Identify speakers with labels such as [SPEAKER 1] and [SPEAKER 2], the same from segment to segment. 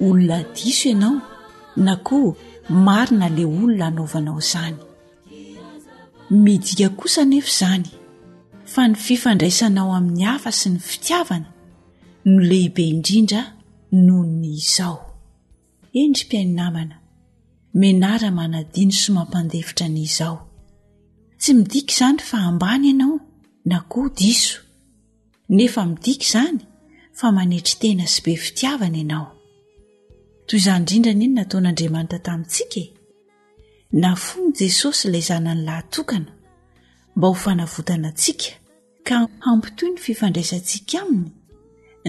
[SPEAKER 1] olona diso ianao na koa marina le olona anaovanao izany midika kosa nefa izany fa ny fifandraisanao amin'ny hafa sy ny fitiavana no lehibe indrindra noho ny izao endry mpiaino namana menara manadino sy mampandefitra ny izao tsy midika izany fa ambany ianao na koa diso nefa midika izany fa manetry tena sy be fitiavana ianao. Toy izany indrindra anie ny nataon'Andriamanitra tamintsika e! Nafoin'i Jesosy ilay zanany lahy tokana mba ho fanavotana antsika ka hampitohy ny fifandraisantsika aminy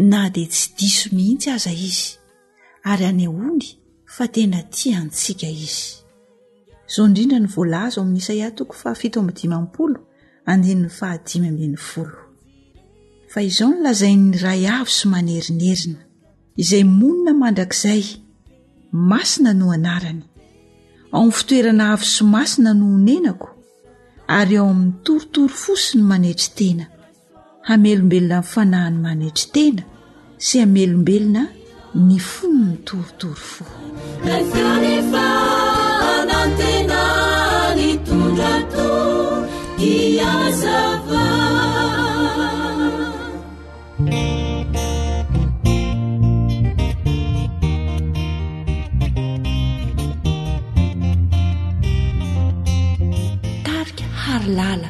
[SPEAKER 1] na dia tsy diso mihitsy aza izy. ary anehoany fa tena tia antsika izy. Izao indrindra no voalaza ao amin'ny Isaia toko fahafito amby dimampolo andininy fahadimy ambin'ny folo. Fa izao no lazain'ny Ray avo sy manerinerina, izay monina mandrakizay, masina no anarany. Ao amin'ny fitoerana avo sy masina no honenako, ary ao amin'ny torotoro fo sy ny manetry tena. hamelombelona ny fanahiny manetry tena sy hamelombelona ny fony ny torotoro fo tarika
[SPEAKER 2] harilala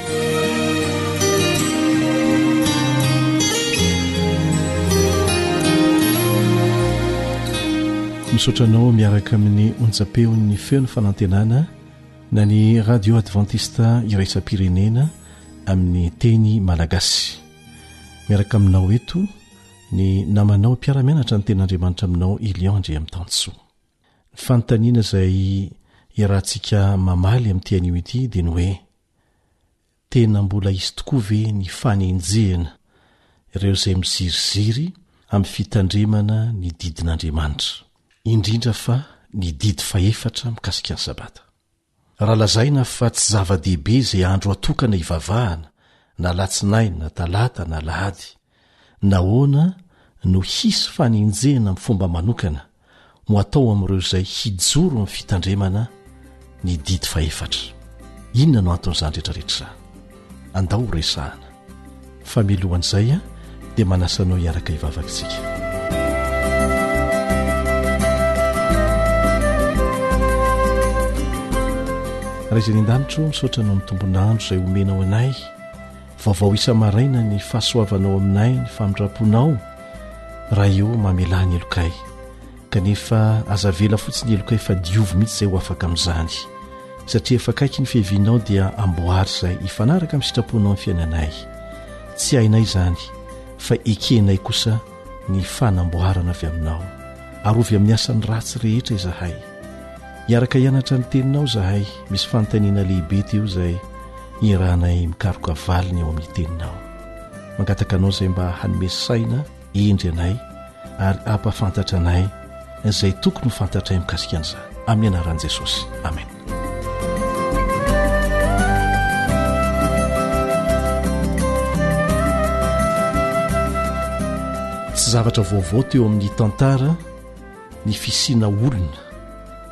[SPEAKER 2] Misaotra anao miaraka amin'ny onjam-peon'ny feon'ny fanantenana na ny radio advantista iraisam-pirenena amin'ny teny malagasy. Miaraka aminao eto ny namanao mpiara-mianatra ny ten'Andriamanitra aminao Elion Andriamitansoa. Ny fanontaniana izay iarahantsika mamaly amin'ity anio ity dia ny hoe Tena mbola hisy tokoa ve ny fanenjehana ireo izay miziriziry amin'ny fitandremana ny didin'Andriamanitra, indrindra fa ny didy fahefatra mikasika ny Sabata? Raha lazaina fa tsy zava-dehibe izay andro atokana hivavahana, na Alatsinainy, na Talata, na Alahady, Nahoana no hisy fanenjehana amin'ny fomba manokana ho atao amin'ireo izay hijoro amin'ny fitandremana ny Didy fahefatra? Inona no anton'izany rehetrarehetra izany? Andao horesahana. Fa mialohan'izay dia manasa anao hiaraka hivavaka isika. Ray izay any an-danitra ô, misaotra noho ny tombon'andro izay omenao anay. Vaovao isa-maraina ny fahasoavanao aminay ny famindram-ponao raha eo mamelà ny helokay kanefa aza avela fotsiny ny helokay fa diovy mihitsy izay ho afaka amin'izany satria efa akaiky ny fiavianao dia amboary izay hifanaraka amin'ny sitraponao ny fiainanay tsy hainay izany fa ekenay kosa ny fanamboarana avy aminao ary ovy amin'ny asany ratsy rehetra izahay hiaraka hianatra ny teninao izahay misy fanontaniana lehibe teo izay hiarahanay mikaroka valiny eo amin'ny teninao mangataka anao izay mba hanome saina endry anay ary ampafantatra anay izay tokony ho fantatray mikasika an'izany amin'ny anaran'i Jesosy amen tsy zavatra vaovao teo amin'ny tantara ny fisiana olona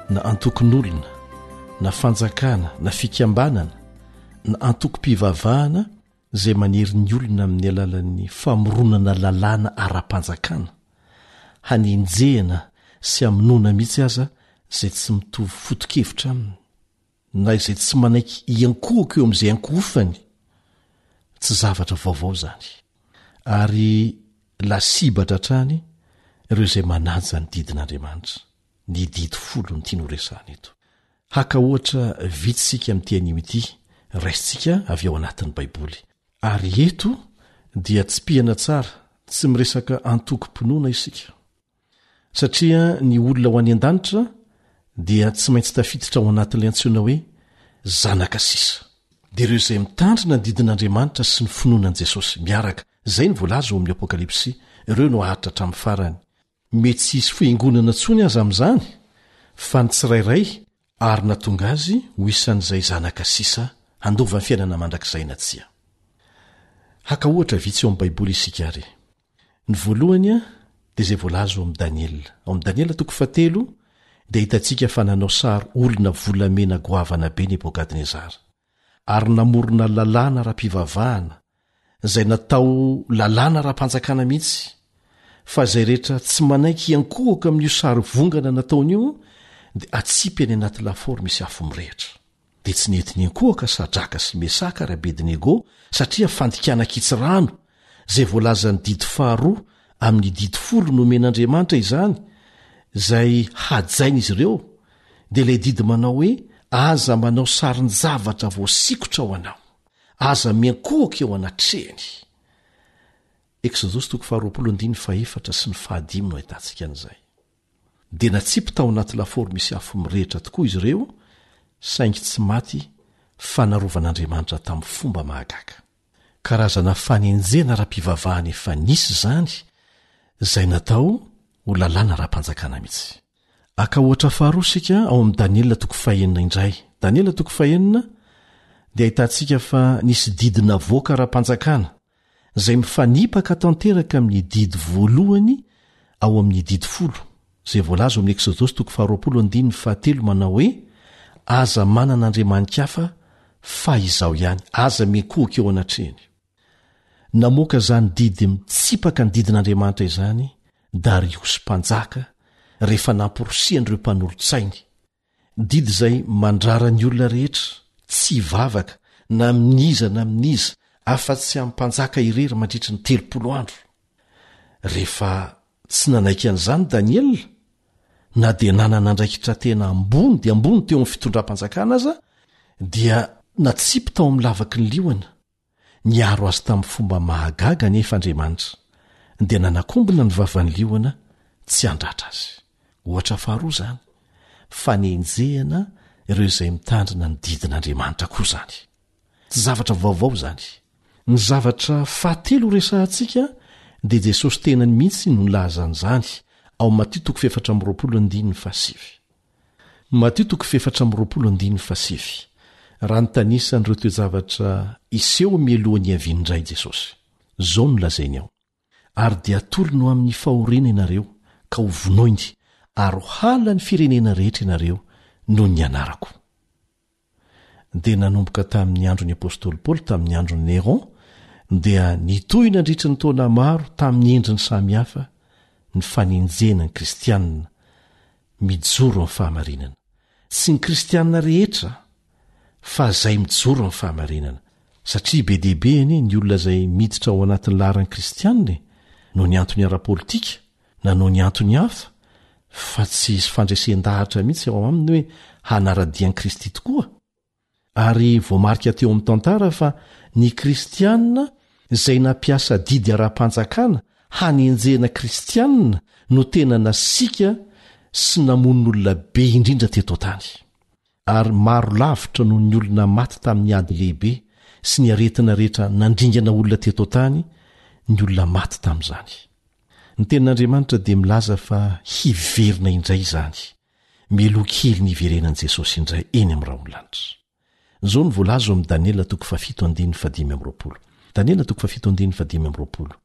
[SPEAKER 2] na antokon'olona na fanjakana na fikambanana na antokom-pivavahana izay manery ny olona amin'ny alalan'ny famoronana lalàna ara-panjakana, hanenjehana sy hamonoana mihitsy aza izay tsy mitovy foto-kevitra aminy, na izay tsy manaiky hiankohoka eo amin'izay ankohofany. Tsy zavatra vaovao izany, ary lasibatra hatrany ireo izay manaja ny didin'Andriamanitra. ny didy folo n'ity noresahana eto. Haka ohatra vitsy isika amin'ity anio ity raisintsika avy ao anatin'ny Baiboly. Ary eto dia tsipihana tsara, tsy miresaka antokom-pinoana isika. Satria ny olona ho any an-danitra dia tsy maintsy tafiditra ao anatin'ilay antsoina hoe zanaka sisa. Dia ireo izay mitandrina ny didin'Andriamanitra sy ny finoana an'i Jesosy miaraka, izay no voalaza ao amin'ny Apokalypsy, ireo no haharitra hatramin'ny farany. Mety tsy hisy fiangonana intsony aza amin'izany, fa ny tsirairay ary nahatonga azy ho isan'izay zanaka sisa handova ny fiainana mandrakizay na tsia. Haka ohatra vitsy ao amin'ny Baiboly isika àry. Ny voalohany dia izay voalaza ao amin'i Daniela. Ao amin'i Daniela toko fahatelo dia hitantsika fa nanao sary olona volamena goavana be Nebokadnezara. ary namorona lalàna ara-pivavahana, izay natao lalàna ara-panjakana mihitsy, fa izay rehetra tsy manaiky hiankohoka amin'io sary vongana nataony io dia atsipy any anaty lafaoro misy afo mirehitra. Dia tsy nety niankohoka Sadraka sy Mesaka ary Abedinego satria fandikana an-kitsirano izay voalazan'ny didy faharoa amin'ny didy folo nomen'Andriamanitra izany izay hajain'izy ireo dia ilay didy manao hoe aza manao sarin-javatra voasikotra ho anao aza miankohoka eo anatrehany dia natsipy tao anaty lafaoro misy afo mirehitra tokoa izy ireo saingy tsy maty fa narovan'Andriamanitra tamin'ny fomba mahagaga Karazana fanenjehana ara-pivavahana efa nisy izany izay natao ho lalàna ara-panjakana mihitsy. Haka ohatra faharoa isika ao amin'i Daniela toko fahenina indray. Daniela toko fahenina dia ahitantsika fa nisy didy navoaka ara-panjakana izay mifanipaka tanteraka amin'ny didy voalohany ao amin'ny didy folo. izay voalaza ao amin'ny Eksodosy toko faharoapolo andininy fahatelo manao hoe, Aza manana andriamani-kafa fa Izaho ihany, aza mikohoka eo anatrehany. Namoaka izany didy mitsipaka ny didin'Andriamanitra izany Dariosy Mpanjaka rehefa namporisihan'ireo mpanolotsainy Didy izay mandrara ny olona rehetra tsy hivavaka na amin'iza na amin'iza afa-tsy amin'ny mpanjaka irery mandritry ny telopolo andro. Rehefa tsy nanaiky an'izany i Daniela, na dia nanana andraikitra tena ambony dia ambony teo amin'ny fitondram-panjakana aza, dia natsipy tao amin'ny lavaky ny liona. Niaro azy tamin'ny fomba mahagaga anefa Andriamanitra, dia nanakombona ny vavan'ny liona tsy handratra azy. Ohatra faharoa izany, fanenjehana ireo izay mitandrina ny didin'Andriamanitra koa izany. Tsy zavatra vaovao izany. Ny zavatra fahatelo horesahantsika dia Jesosy tenany mihitsy no nilaza an'izany, ao Matio toko fahefatra amby roapolo andininy fahasivy. Matio toko fefatra amby roapolo andininy fahasivy, raha nitanisa an'ireo toe-javatra hiseho mialoha ny hiaviany indray Jesosy. Izao no lazainy ao, Ary dia hatolony ho amin'ny fahoriana ianareo, ka ho vonoiny, ary ho halany firenena rehetra ianareo noho ny anarako. dia nanomboka tamin' ny andron' ny apostoly Paoly tamin' ny andron' i Néron dia nitohy nandritry ny taona maro tamin' ny endriny samihafa ny fanenjehana ny Kristiana mijoro amin' ny fahamarinana. Tsy ny Kristiana rehetra fa izay mijoro amin' ny fahamarinana, satria be dia be anie ny olona izay miditra ao anatin' ny laharan' ny Kristiana e, noho ny antony ara-pôlitika, na noho ny antony hafa fa tsy hisy fandresen-dahatra mihitsy ao aminy hoe hanara-dia an'i Kristy tokoa? Ary voamarika teo amin'ny tantara fa ny Kristianina izay nampiasa didy ara-panjakana hanenjehana Kristianina no tena nasiaka sy namono olona be indrindra teto an-tany. ary maro lavitra noho ny olona maty tamin'ny ady lehibe sy ny aretina rehetra nandringana olona teto an-tany ny olona maty tamin'izany. Ny Tenin'Andriamanitra dia milaza fa hiverina indray izany, meloa kely ny hiverenan'i Jesosy indray eny amin'ny rahon'ny lanitra. Izao no voalaza ao amin'ny Daniela toko fahafito andininy fahadimy amby roapolo, Daniela toko fahafito andininy fahadimy amby roapolo,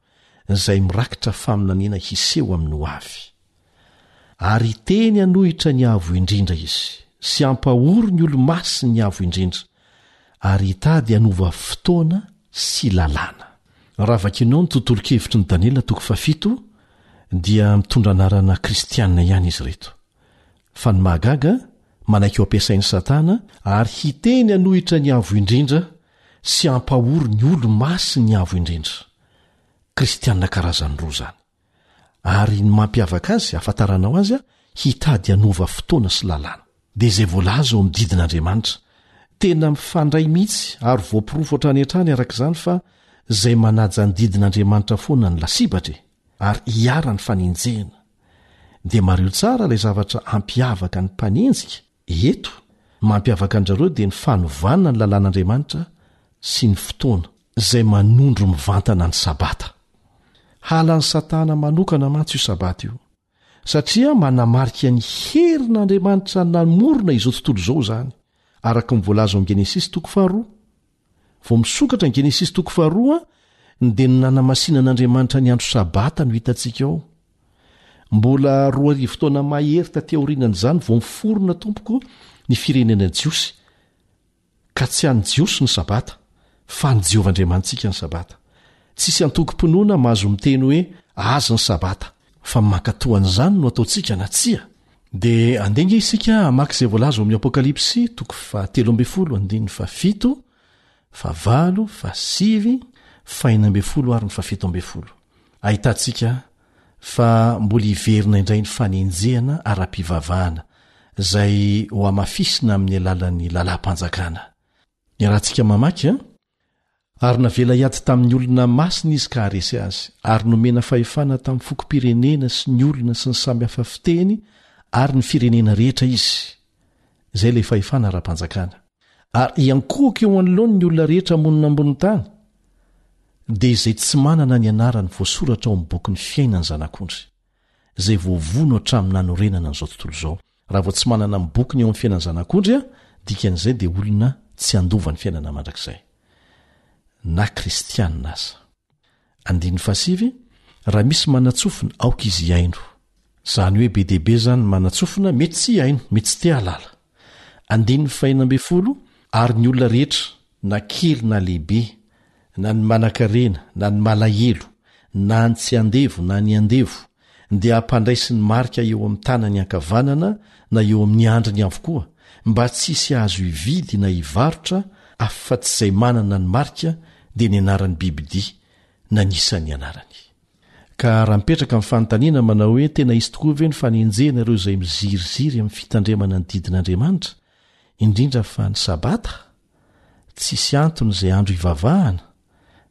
[SPEAKER 2] Izay mirakitra faminaniana hiseho amin'ny hoavy. Ary teny hanohitra ny Avo Indrindra izy, sy hampahory ny Olomasin' ny Avo Indrindra, ary hitady hanova fotoana sy lalàna. Raha vakianao ny tontolon-kevitry ny Daniela toko fahafito, dia mitondra anarana kristiana ihany izy ireto. Fa ny mahagaga, manaiky ho ampiasain'i Satana ary hiteny hanohitra ny Avo Indrindra sy hampahory ny Olomasin' ny Avo Indrindra. Kristiana karazany roa izany. Ary ny mampiavaka azy, hahafantaranao azy, hitady hanova fotoana sy lalàna. Dia izay voalaza eo amin'ny didin'Andriamanitra. Tena mifandray mihitsy ary voaporofo hatrany hatrany araka izany fa izay manaja ny didin'Andriamanitra foana no lasibatra e! ary iharan'ny fanenjehina. Dia mariho tsara ilay zavatra hampiavaka ny mpanenjika Eto, mampiavaka an-dRareo dia ny fanovana ny lalàn'Andriamanitra sy ny fotoana, izay manondro mivantana ny Sabata. Halan'i Satana manokana mantsy io Sabata io, satria manamarika ny herin'Andriamanitra namorona izao tontolo izao izany, araka ny voalaza ao Genesisy toko faharoa, Vao misokatra ny Genesisy toko faharoa dia ny nanamasinan'Andriamanitra ny andro Sabata no hitantsika ao. Mbola roa arivo taona mahery taty aorianan'izany vao niforona tompoko ny firenena jiosy. Ka tsy an'ny Jiosy ny Sabata, fa an'i Jehovah Andriamanitsika ny Sabata. Tsisy antokom-pinoana mahazo miteny hoe azy ny Sabata. Fa mankatoa an'izany no ataontsika na tsia. Dia andeha ange isika hamaky izay voalaza ao amin'ny Apokalypsy toko fahatelo ambin'ny folo andininy fahafito, fahavalo, fahasivy, fahena ambin'ny folo ary ny fahafito ambin'ny folo. Ahitantsika fa mbola hiverina indray ny fanenjehana ara-pivavahana, izay hohamafisina amin'ny alalan'ny Lalàm-panjakana. Iarahantsika mamaky an! Ary navela hiady tamin'ny olona masina izy ka haharesy azy, ary nomena fahefana tamin'ny fokom-pirenena sy ny olona sy ny samy hafa fiteny ary ny firenena rehetra izy, izay ilay fahefana ara-panjakana. Ary hiankohoka eo anoloany ny olona rehetra monina ambonin'ny tany, dia izay tsy manana ny anarany voasoratra ao amin'ny bokin'ny fiainan'ny Zanak'ondry, izay voavono hatramin'ny nanorenana an'izao tontolo izao. Raha vao tsy manana ny bokiny eo amin'ny fiainan'ny zanak'ondry aho, dikan'izay dia olona tsy handova ny fiainana mandrakizay, na kristianina aza. Andininy fahasivy, Raha misy manatsofina, aoka izy hihaino. Izany hoe be dia be izany ny manatsofina, mety tsy hihaino, mety tsy te-hahalala. Andininy fahenina ambin'ny folo, Ary ny olona rehetra, na kely na lehibe, na ny manan-karena, na ny malahelo, na ny tsy andevo, na ny andevo, dia hampandraisy ny marika eo amin'ny tanany ankavanana na eo amin'ny handriny avokoa, mba tsy hisy hahazo hividy na hivarotra afa-tsy izay manana ny marika dia ny anaran'ny bibi-dia, na ny isan'ny anarany. Ka raha mipetraka ny fanontaniana manao hoe tena hisy tokoa ve ny fanenjehana ireo izay miziriziry amin'ny fitandremana ny didin'Andriamanitra, indrindra fa ny sabata, tsisy antony izay andro hivavahana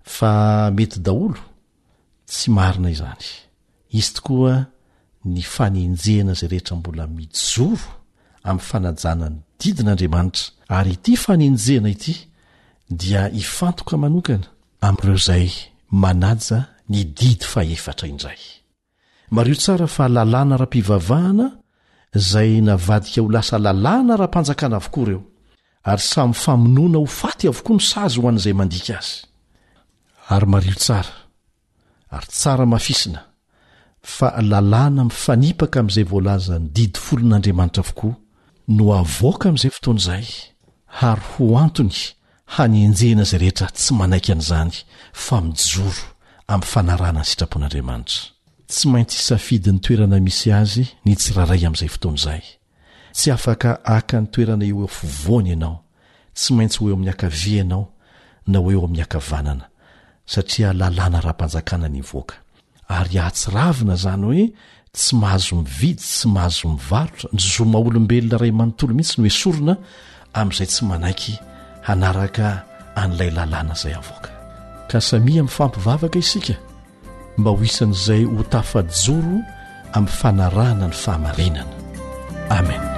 [SPEAKER 2] fa mety daholo, tsy marina izany. Hisy tokoa ny fanenjehana izay rehetra mbola mijoro amin'ny fanajana ny didin' Andriamanitra, ary ity fanenjehana ity dia hifantoka manokana amin'ireo izay manaja ny didy fahefatra indray. Mariho tsara fa lalàna ara-pivavahana izay navadika ho lasa lalàna ara-panjakana avokoa ireo, ary samy famonoana ho faty avokoa no sazy ho an'izay mandika azy. Ary mariho tsara, ary tsara amafisina, fa lalàna mifanipaka amin'izay voalazan'ny Didy Folon'Andriamanitra avokoa no havoaka amin'izay fotoana izay, ary ho antony hanenjehina izay rehetra tsy manaiky an'izany fa mijoro amin'ny fanarahana ny sitrapon'Andriamanitra. Tsy maintsy hisafidy ny toerana misy azy ny tsirairay amin'izay fotoana izay. Tsy afaka haka ny toerana eo afovoany ianao, tsy maintsy ho eo amin'ny ankavia ianao na ho eo amin'ny ankavanana, satria lalàna ara-panjakana ny hivoaka. Ary ahatsiravina izany hoe tsy mahazo mividy sy mahazo mivarotra, ny zo maha olombelona iray manontolo mihitsy no esorina amin'izay tsy manaiky hanaraka an'ilay lalàna izay avoaka. Ka samia mifampivavaka isika mba ho isan'izay ho tafajoro amin'ny fanarahana ny fahamarinana. Amen.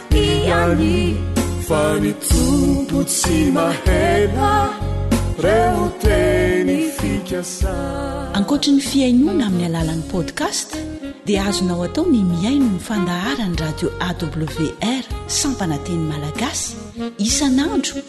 [SPEAKER 3] Iany
[SPEAKER 4] fa ny tompo tsy mahela reo teny fikasana.
[SPEAKER 5] Ankoatry ny fihainoana amin'ny alalan'ny podcast dia azonao atao ny mihaino ny fandaharan'ny radio awr sampana teny malagasy isan'andro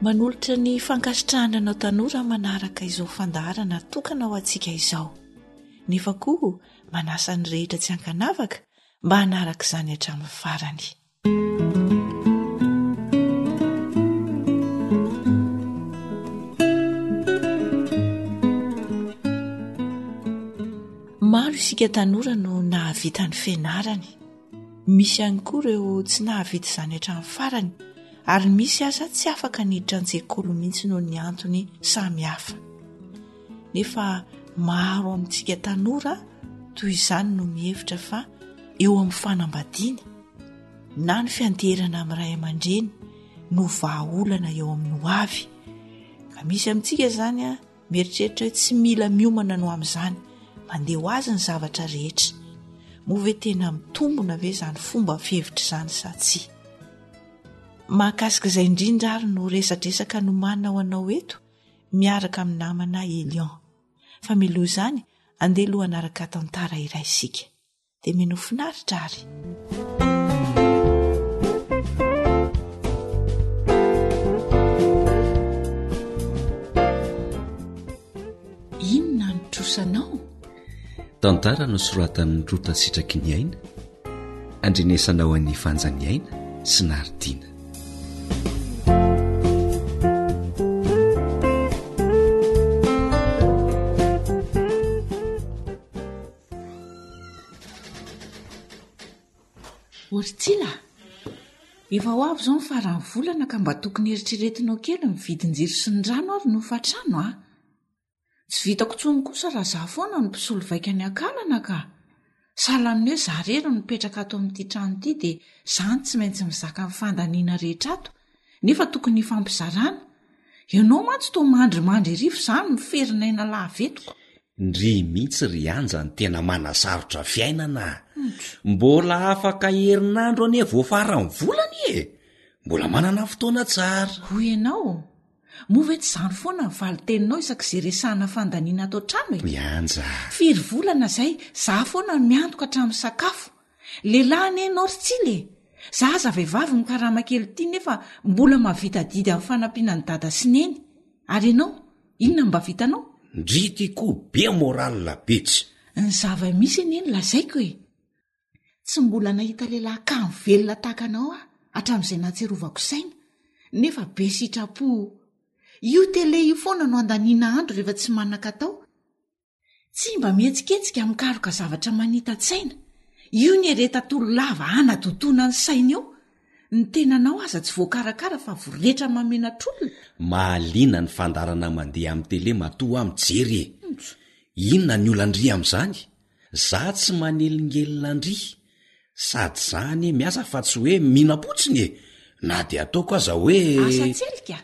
[SPEAKER 4] Manolotra ny
[SPEAKER 5] fankasitrahana anao
[SPEAKER 4] tanora manaraka izao fandaharana tokana ho antsika izao. Nefa koa manasa ny rehetra tsy ankanavaka mba hanaraka izany hatramin'ny farany. Maro isika tanora no nahavita ny fianarany. Misy ihany koa ireo tsy nahavita izany hatramin'ny farany, ary misy aza tsy afaka niditra an-tsekoly mihitsy noho ny antony samy hafa. Nefa maro amintsika tanora toy izany no mihevitra fa eo amin'ny fanambadiana na ny fianteherana amin'ny ray aman-dreny no vahaolana eo amin'ny hoavy, ka misy amintsika izany a. Mieritreritra hoe tsy mila miomana no amin'izany, mandeha ho azy ny zavatra rehetra. Moa ve tena mitombona ve izany fomba fihevitra izany sa tsia? Mahakasika izay indrindra ary no resadresaka nomanina ho anao eto miaraka amin'ny namana Elion. Fa mialoha izany, andeha aloha hanaraka tantara iray isika. dia mino finaritra ary inona ny trosanao
[SPEAKER 6] tantara no soratan'ny rota sitraky ny aina andrenesanao an'ny fanjany aina sy naridiana
[SPEAKER 4] Ortila, Efa ho avy izao ny faran'ny volana ka mba tokony heritreretinao kely ny vidin-jiro sy ny rano ary ny hofantrano a! Tsy vitako intsony kosa raha izaho foana no mpisolo vaika ny akalana ka! Sahala amin'ny hoe izaho irery no mipetraka ato amin'ity trano ity dia izaho no tsy maintsy mizaka ny fandaniana rehetra ato nefa tokony hifampizarana. Ianao mantsy toa mandrimandry ery fa izaho no ferin'aina lahaventiko.
[SPEAKER 6] Ndry mihitsy ry Anja ny tena manasarotra fiainana a! Mbola afaka herinandro anie vao faran'ny volana e! Mbola manana fotoana tsara.
[SPEAKER 4] Hoy ianao? Moa ve tsy izany foana ny valin-teninao isak'izay resahana fandaniana ato an-trano e?
[SPEAKER 6] Hoy Anja.
[SPEAKER 4] Firy volana izay izaho foana no miantoka hatramin'ny sakafo? Lehilahy anie ianao ry Tsily e! Za aza vehivavy mikarama kely ity nefa mbola mahavita adidy amin'ny fanampiana an'i Dada sy Neny. Ary ianao? Inona no mba vitanao?
[SPEAKER 6] Ndry ity koa be moral be
[SPEAKER 4] tsy. Ny zava-misy anie no lazaiko e! Tsy mbola nahita lehilahy kamo velona tahaka anao aho hatramin'izay nahatsiarovako saina, nefa be sitrapo. Io télé io foana no andaniana andro rehefa tsy manan-katao. Tsy mba mihetsiketsika mikaroka zavatra manita-tsaina. Io ny eretan-tolo lava hanadotoana ny saina eo. Ny tenanao aza tsy voakarakara fa voretra mamenatr'olona.
[SPEAKER 6] Mahaliana ny fandaharana mandeha amin'ny tele matoa aho mijery e! Inona ny olan-dry amin'izany? Za tsy manelingelina an-dry. Sady za anie miasa fa tsy hoe mihinam-potsiny e! Na dia ataoko aza hoe.
[SPEAKER 4] Asa tselika?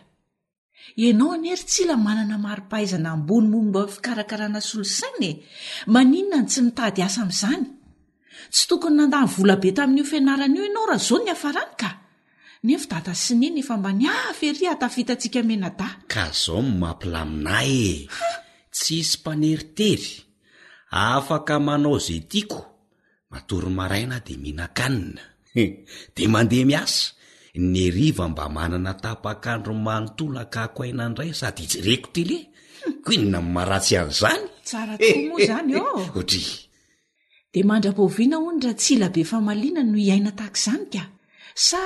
[SPEAKER 4] Ianao anie ry Tsila manana mari-pahaizana ambony momba ny fikarakarana solosaina e! Maninona no tsy nitady asa amin'izany? Tsy tokony nandany vola be tamin'io fianarana io ianao raha izao ny hafarany ka! Nefa dada sy neny efa mba niafy ery hahatafitantsika menadahy.
[SPEAKER 6] Ka izao no mampilamina ahy e! Tsisy mpaneritery, afaka manao izay tiako Matory ny maraina dia mihinan-kanina, dia mandeha miasa. Ny hariva mba manana tapak'andro manontolo hakako aina indray sady hijereko tele. Koa inona ny maharatsy an'izany?
[SPEAKER 4] Tsara tokoa moa izany
[SPEAKER 6] ô!
[SPEAKER 4] Hoatria. Dia mandra-pahoviana hono Ratsila be famaliana no hiaina tahaka izany ka? Sa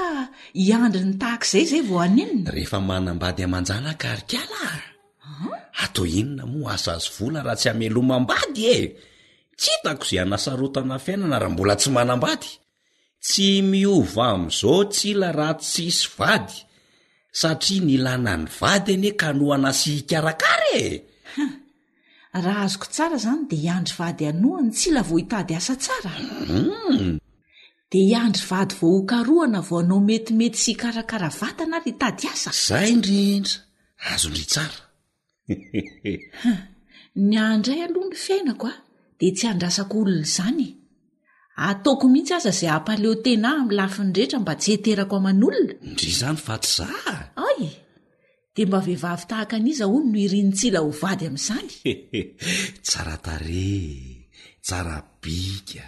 [SPEAKER 4] hiandry ny tahaka izay izay vao hanenina?
[SPEAKER 6] Rehefa manambady aman-janaka ary kala? Atao inona moa asa sy vola raha tsy hamelomam-bady e! Tsy hitako izay hanasarotana fiainana raha mbola tsy manambady. Tsy miova amin'izao Tsila raha tsisy vady satria nilana ny vady anie ka noana sy hikarakara e! Hum.
[SPEAKER 4] Raha azoko tsara izany dia hiandry vady hanohana Tsila vao hitady asa tsara?
[SPEAKER 6] Hum.
[SPEAKER 4] Dia hiandry vady vao hokarohana vao hanao metimety sy hikarakara vatana ary hitady asa?
[SPEAKER 6] Izay indrindra. Azony tsara.
[SPEAKER 4] Ny ahy indray aloha ny fiainako a dia tsy andrasako olona izany e! Ataoko mihitsy aza izay hampaleotena ahy amin'ny lafiny rehetra mba tsy heterako aman'olona.
[SPEAKER 6] Ndry izany fa tsy za a!
[SPEAKER 4] Ay! Dia mba vehivavy tahaka an'iza hono no irin'i Tsila ho vady amin'izany?
[SPEAKER 6] Tsara tarehy e! Tsara bika,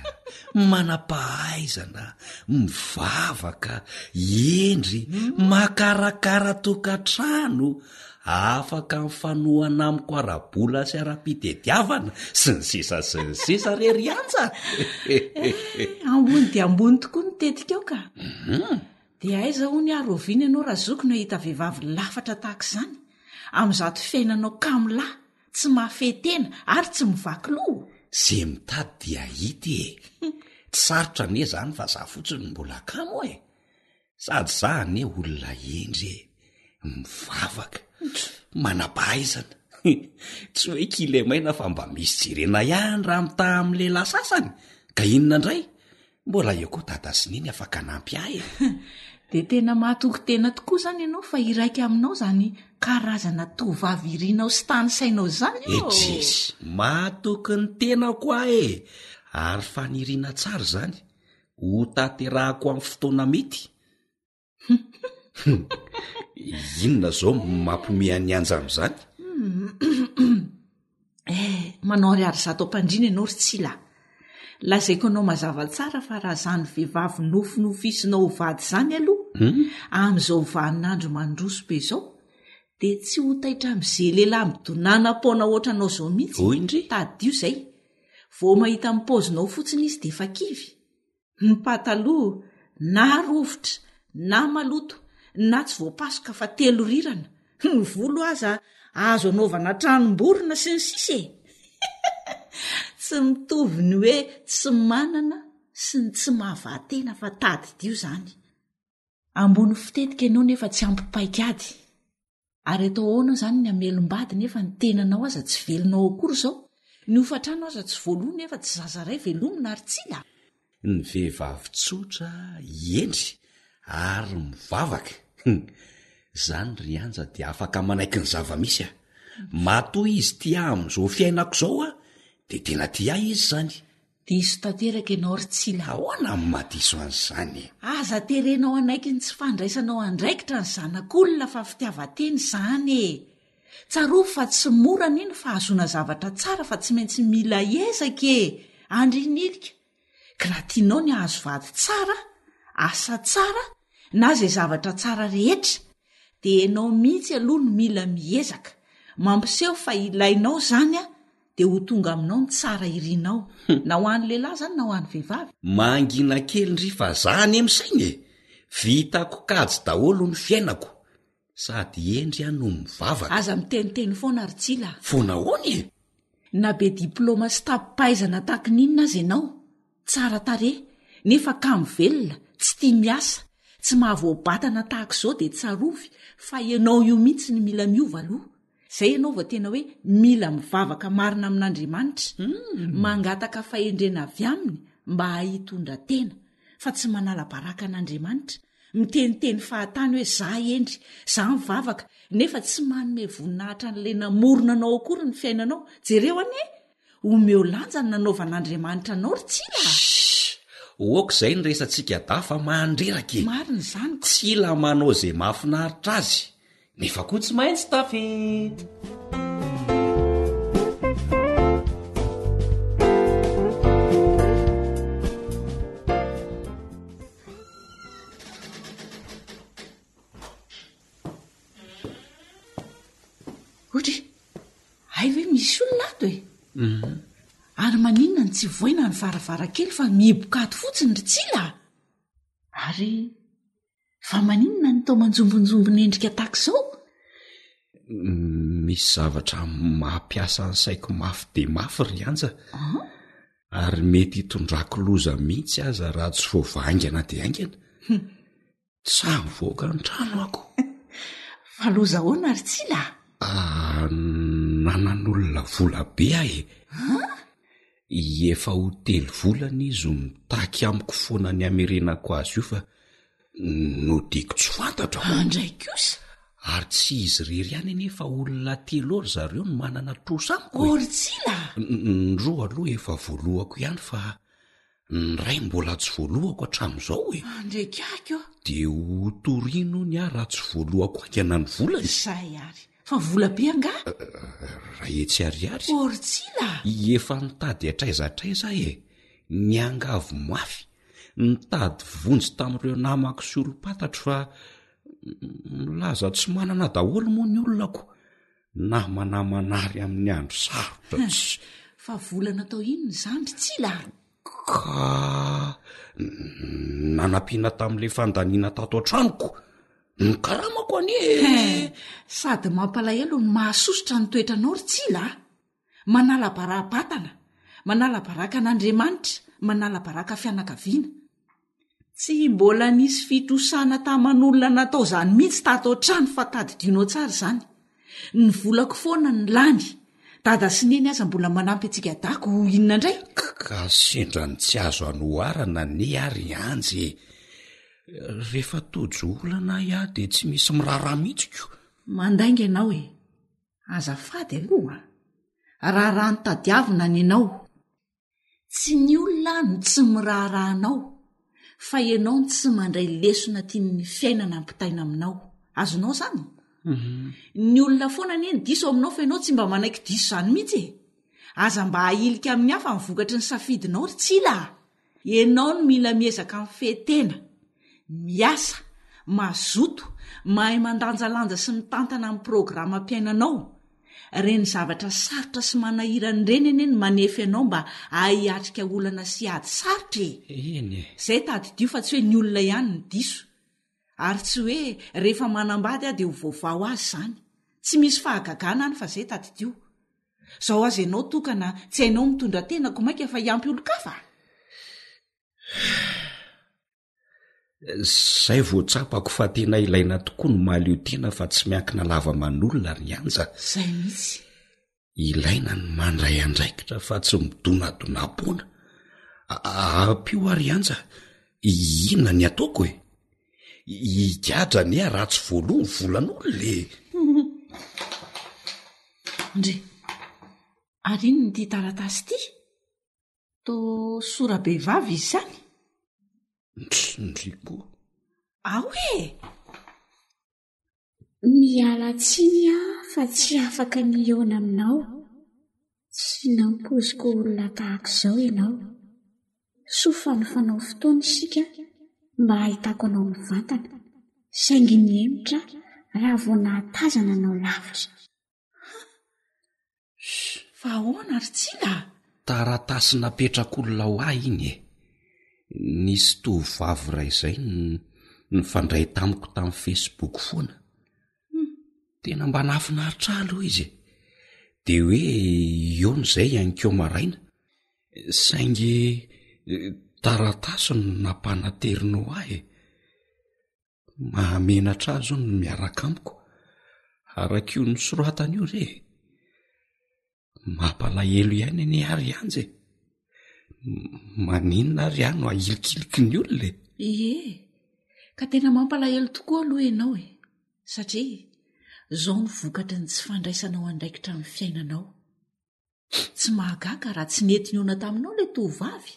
[SPEAKER 6] manam-pahaizana, mivavaka, hendry, makarakara tokantrano, afaka mifanohana amiko ara-bola sy ara-pitediavana, sy ny sisa sy ny sisa re ry Anja e!
[SPEAKER 4] Eh, ambony dia ambony tokoa ny tetikao ka!
[SPEAKER 6] Mhm.
[SPEAKER 4] Dia aiza hono ary oviana ianao razoky no hahita vehivavy lafatra tahaka izany, amin'izato fiainanao kamo lahy? Tsy mahafehy tena ary tsy mivaky loha.
[SPEAKER 6] Ze mitady dia hita e! Tsy sarotra anie zany fa za fotsiny no mbola kamo e! Sady za anie olona hendry e! Mivavaka! Manampahaizana! Tsy hoe kilemaina fa mba misy jerena ihany raha mitaha amin'ny lehilahy sasany! Ka inona indray? Mbola eo koa dada sy neny afaka hanampy ahy e!
[SPEAKER 4] Dia tena mahatoky tena tokoa izany ianao fa iraika aminao izany karazana tovovavy irinao sy tanisainao
[SPEAKER 6] izany
[SPEAKER 4] ô!
[SPEAKER 6] Ejeesy! Mahatoky ny tenako aho e! Ary faniriana tsara izany, hotanterahako amin'ny fotoana mety. Inona zao mampome an'i Anja amin'izany?
[SPEAKER 4] Eh, manao ariary zato am-pandriana ianao ry Tsila. Lazaiko anao mazava tsara fa raha izany vehivavy nofinofisinao ho vady izany aloha, hmm? amin'izao vaninandro mandroso be izao, dia tsy ho taitra amin'izay lehilahy midonanam-paona ohatra anao izao mihitsy.
[SPEAKER 6] Hoy indry.
[SPEAKER 4] Tadidio izay. Vao mahita ny paozinao fotsiny izy dia efa kivy. ny pataloha na rovitra na maloto na tsy voapasoka fa telo rirana, ny volo aza azo anaovana hatranom-borona sy ny sisa e! Tsy mitovy ny hoe tsy manana sy ny tsy mahavaha-tena fa tadidio izany. Ambony fitetika ianao nefa tsy ampy paik'ady. Ary atao ahoana izany ny hamelom-bady nefa ny tenanao aza tsy velona ao akory izao? Ny hofantrano aza tsy voaloa nefa tsy zaza iray velomina ary tsila?
[SPEAKER 6] Ny vehivavy tsotra hendry ary mivavaka hum! Izany ry Anja dia afaka manaiky ny zava-misy a! Matoa izy tia ahy amin'izao fiainako izao a! Dia tena tia ahy izy izany.
[SPEAKER 4] Diso tanteraka ianao ry Tsila.
[SPEAKER 6] Ahoana amin'ny maha diso an'izany e?
[SPEAKER 4] Aza terenao hanaiky ny tsy fandraisanao andraikitra ny zanak'olona fa fitiavan-tena izany e! Tsarovy fa tsy mora anie ny fahazoana zavatra tsara fa tsy maintsy mila ezaka e! Andrinilika, ka raha tianao ny hahazo vady tsara, asa tsara, na izay zavatra tsara rehetra, dia ianao mihitsy aloha no mila miezaka, mampiseho fa ilainao izany a! dia ho tonga aminao ny tsara irinao, na ho an'ny lehilahy izany na ho an'ny vehivavy.
[SPEAKER 6] Mangina kely ndry fa za anie misaina e! Vitako kajy daholo ny fiainako, sady hendry aho no mivavaka.
[SPEAKER 4] Aza miteniteny foana ry Tsila a!
[SPEAKER 6] Foana ahoana e?
[SPEAKER 4] Na be diplaoma sy tabi-pahaizana tahaka ny inona aza ianao Tsara tarehy, nefa kamo velona, tsy tia miasa, tsy mahavoabatana tahaka izao dia tsarovy fa ianao io mihitsy no mila miova aloha. Izay ianao vao tena hoe mila mivavaka marina amin'Andriamanitra, mangataka fahendrena avy aminy mba hitondra tena, fa tsy manala baraka an'Andriamanitra, miteniteny fahatany hoe za hendry, za mivavaka, nefa tsy manome voninahitra an'ilay namorona anao akory ny fiainanao. Jereo anie! Omeo lanja ny nanaovan'Andriamanitra anao ry Tsila
[SPEAKER 6] a! Shh! Ok izay ny resatsika da fa mandreraka e!
[SPEAKER 4] Marina izany ko!
[SPEAKER 6] Tsila manao izay mahafinaritra azy nefa koa tsy maintsy tafita!
[SPEAKER 4] Ohatry hay ve misy olona ato e mhm. Ary maninona ny tsy voina ny varavarakely fa mihiboka ato fotsiny ry tsila Ary fa maninona ny tao manjombonjombo ny endrika tak izao
[SPEAKER 6] misy zavatra mampiasa ny saiko mafy de mafy ry anja ah? ary mety hitondrako loza mihitsy aza raha tsy voavaingana de aingana Sa mivoaka ny trano ako?
[SPEAKER 4] Fa loza ahoana ry Tsila a?
[SPEAKER 6] Ah, nanan'olona vola be aho e. An? Efa ho telo volana izy no mitaky amiko foana ny hamerenako azy io fa nodiako tsy fantatro aho.
[SPEAKER 4] Andray kosa?
[SPEAKER 6] Ary tsy izy irery ihany anie fa olona telo eo ry zareo no manana trosa amiko
[SPEAKER 4] e. Ô ry Tsila a!
[SPEAKER 6] Ny roa aloha efa voalohako ihany fa Ny ray mbola tsy voalohako hatramin'izao e.
[SPEAKER 4] Andreky
[SPEAKER 6] aky ô. Dia ho torino ny ahy raha tsy voalohako haingana ny vola
[SPEAKER 4] e. Izay ary. Fa vola be angaha?
[SPEAKER 6] Euh, euh, ray etsy ariary.
[SPEAKER 4] Ortsila!
[SPEAKER 6] Efa nitady hatraiza hatraiza aho e. Niangavy mafy. Nitady vonjy tamin'ireo namako sy olom-pantatro fa milaza tsy manana daholo moa ny olona ko. namanamana ary amin'ny andro sarotra tsy
[SPEAKER 4] fa volana atao inona izany ry tsila a
[SPEAKER 6] ka nanampiana tamin'ilay fandaniana tato an-tranoko ny karamako anie
[SPEAKER 4] sady mampalahelo ny mahasosotra ny toetranao ry tsila a Manala bara batana, manala baraka an'Andriamanitra, manala baraka fianakaviana. Tsy mbola nisy fitosana taman'olona natao izany mihitsy tato an-trano fa tadidianao tsara izany. Ny volako foana no lany. Dada sy neny aza mbola manampy antsika dago ho inona indray?
[SPEAKER 6] Ka sendra ny tsy azo anoharana anie ary i Anjy e! Rehefa tojo olana ahy aho dia tsy misy miraharaha mihitsy ko!
[SPEAKER 4] Mandainga ianao e! Azafady aloha an! Raharaha ny tadiavina ny anao. Tsy ny olona no tsy miraharaha anao, fa ianao no tsy mandray lesona tian'ny fiainana ampitaina aminao. Azonao izany? Mhm. Ny olona foana anie ny diso aminao fa ianao tsy mba manaiky diso izany mihitsy e! Aza mba ahilika amin'ny hafa ny vokatry ny safidinao ry Tsila a! Ianao no mila miezaka mifehy tena, miasa, mazoto, mahay mandanjalanja sy mitantana ny programam-piainanao. Ireny zavatra sarotra sy manahirana ireny anie no manefy anao mba hahay hiatrika olana sy ady sarotra e!
[SPEAKER 6] Eny e!
[SPEAKER 4] Izay tadidio fa tsy hoe ny olona ihany no diso. Ary tsy hoe rehefa manambady aho dia ho voavaha ho azy izany. Tsy misy fahagagana any fa izay tadidio. Zao aza ianao tokana tsy hainao mitondra tena ko maika fa hiampy olon-kafa a!
[SPEAKER 6] Zay vao tsapako fa tena ilaina tokoa ny mahaleo tena fa tsy miankina lava aman'olona ry Anja.
[SPEAKER 4] Zay mihitsy.
[SPEAKER 6] Ilaina ny mandray andraikitra fa tsy midonadonam-poana. Ampio aho ry Anja, inona ny ataoko e? Higadra anie ah raha tsy voaloa ny volan'olona e!
[SPEAKER 4] Ndry! Ary inona ity taratasy ity? Toa sora-behivavy izy izany?
[SPEAKER 6] Ndry, ndry koa.
[SPEAKER 4] Ao e!
[SPEAKER 7] Miala tsiny aho fa tsy afaka ny hihaona aminao. Tsy nampoiziko ho olona tahaka izao ianao. Soa fa nifanao fotoana isika mba hahitako anao mivantana, saingy nihemotra aho raha vao nahatazana anao lavitra. Ha! Shh!
[SPEAKER 4] Fa ahoana ry Tsinda a!
[SPEAKER 6] Taratasy napetrak'olona ho ahy iny e! Nisy tovovavy iray izay nifandray tamiko tamin'ny Facebook foana. Hum! Tena mba nahafinaritra ahy aloha izy e! Dia hoe hihaona izay hiainkeo maraina, saingy taratasy no nampanaterinao ahy e! mahamenatra azy o ny miaraka amiko arak' io ny soratana io re mampalahelo ihaina anie ary anjy e maninona ary ahy no ahilikiliky ny olona e
[SPEAKER 4] e ka tena mampalahelo tokoa aloha ianao e satria zao ny vokatry ny tsy fandraisanao andraikitra amin'ny fiainanao Tsy mahagaga raha tsy nety nihaona taminao ilay tovovavy,